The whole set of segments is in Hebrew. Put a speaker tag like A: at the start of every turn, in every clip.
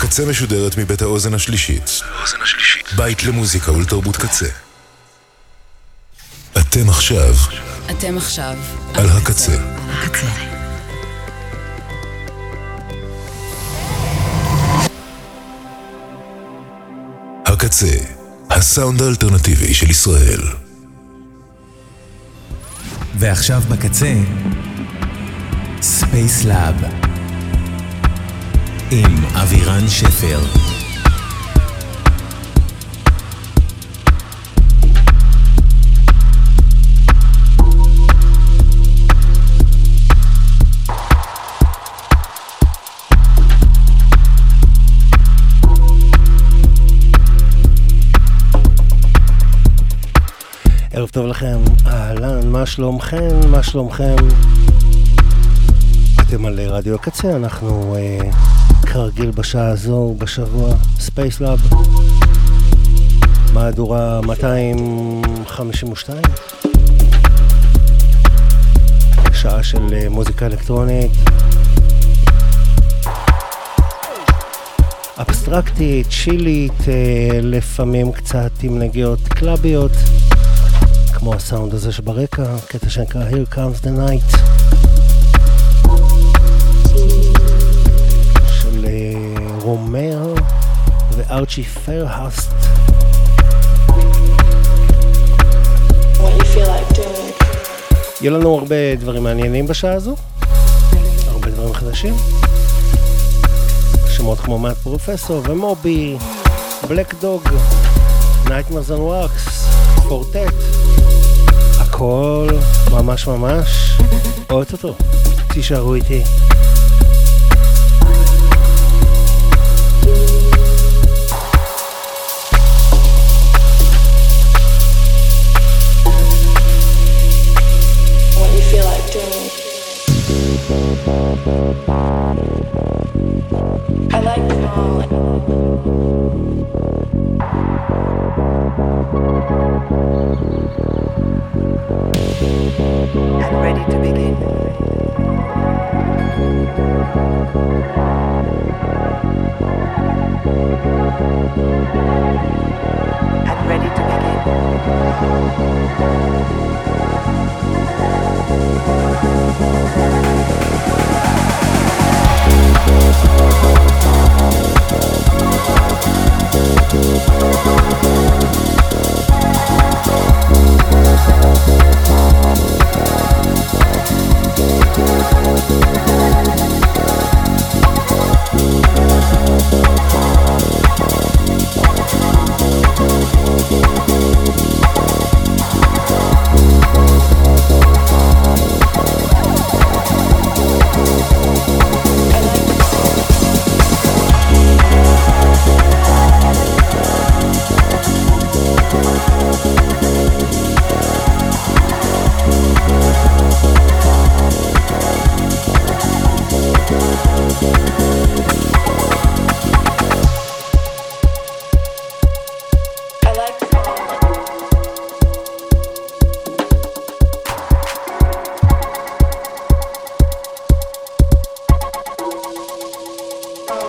A: הקצה משודרת מבית האוזן השלישית. בית למוזיקה ולתרבות קצה. אתם עכשיו
B: אתם עכשיו
A: על הקצה.
B: הקצה.
A: הקצה, הסאונד האלטרנטיבי של ישראל.
C: ועכשיו בקצה, ספייס לאב עם אבירן שפר.
D: ערב טוב לכם, אהלן, מה שלומכם? מה שלומכם? אתם על רדיו הקצה, אנחנו אה, כרגיל בשעה הזו בשבוע, ספייס לאב, מהדורה 252, שעה של אה, מוזיקה אלקטרונית, אבסטרקטית, צ'ילית, אה, לפעמים קצת עם נגיעות קלאביות. כמו הסאונד הזה שברקע, קטע שנקרא Here Comes the Night רומר וארצ'י פרהאסט. יהיו לנו הרבה דברים מעניינים בשעה הזו, הרבה דברים חדשים. שמות כמו מאט פרופסור ומובי, Black Dog, Nightmares on Wax, Four Tet. הכל ממש ממש אוטוטו. תישארו איתי.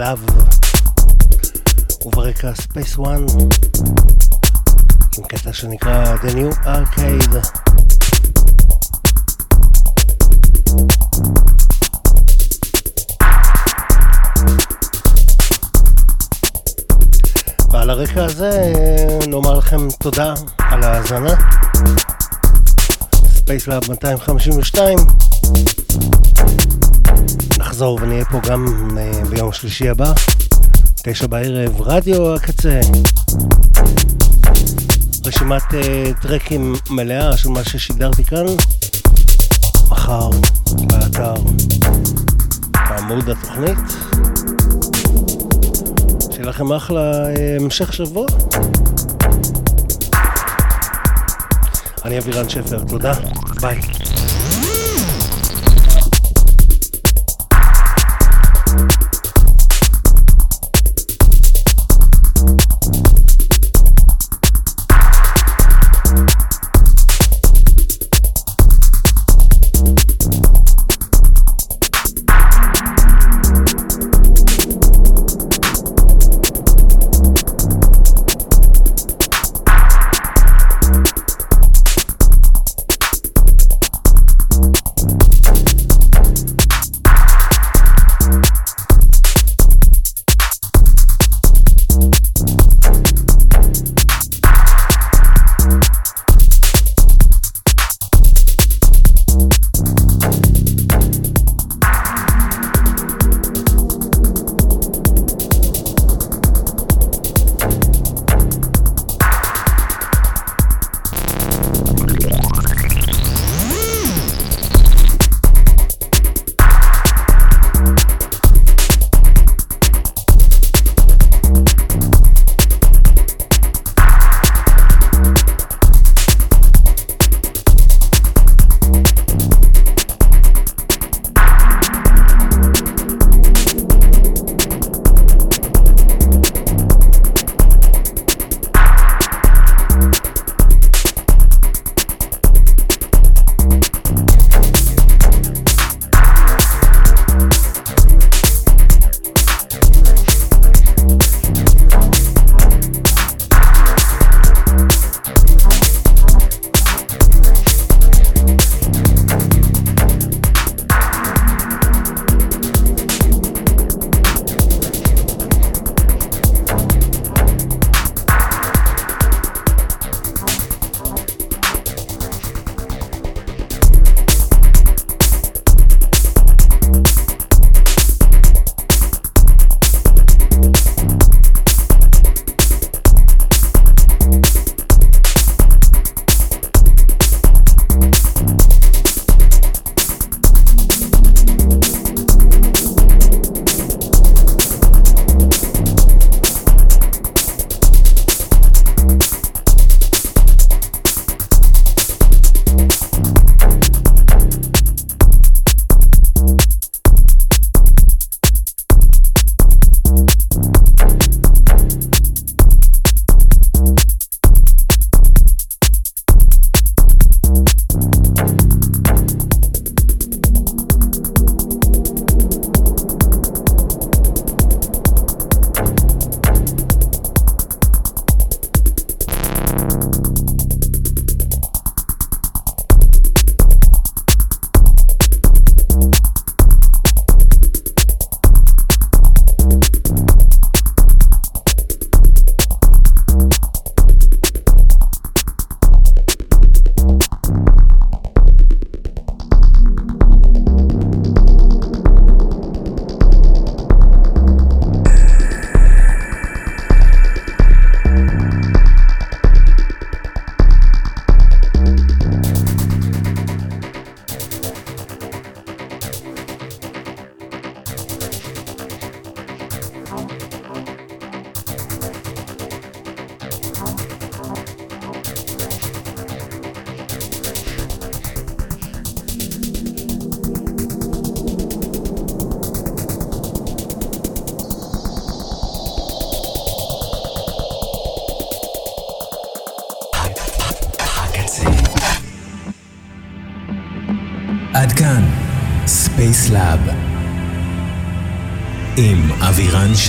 D: Love, וברקע Space One, עם קטע שנקרא The New Arcade. ועל הרקע הזה נאמר לכם תודה על ההאזנה. Spacelab 252. נחזור ונהיה פה גם uh, ביום שלישי הבא, תשע בערב, רדיו הקצה. רשימת uh, טרקים מלאה של מה ששידרתי כאן, מחר באתר בעמוד התוכנית. שיהיה לכם אחלה uh, המשך שבוע. אני אבירן שפר, תודה, ביי.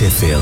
C: קלאב עם אבירן שפר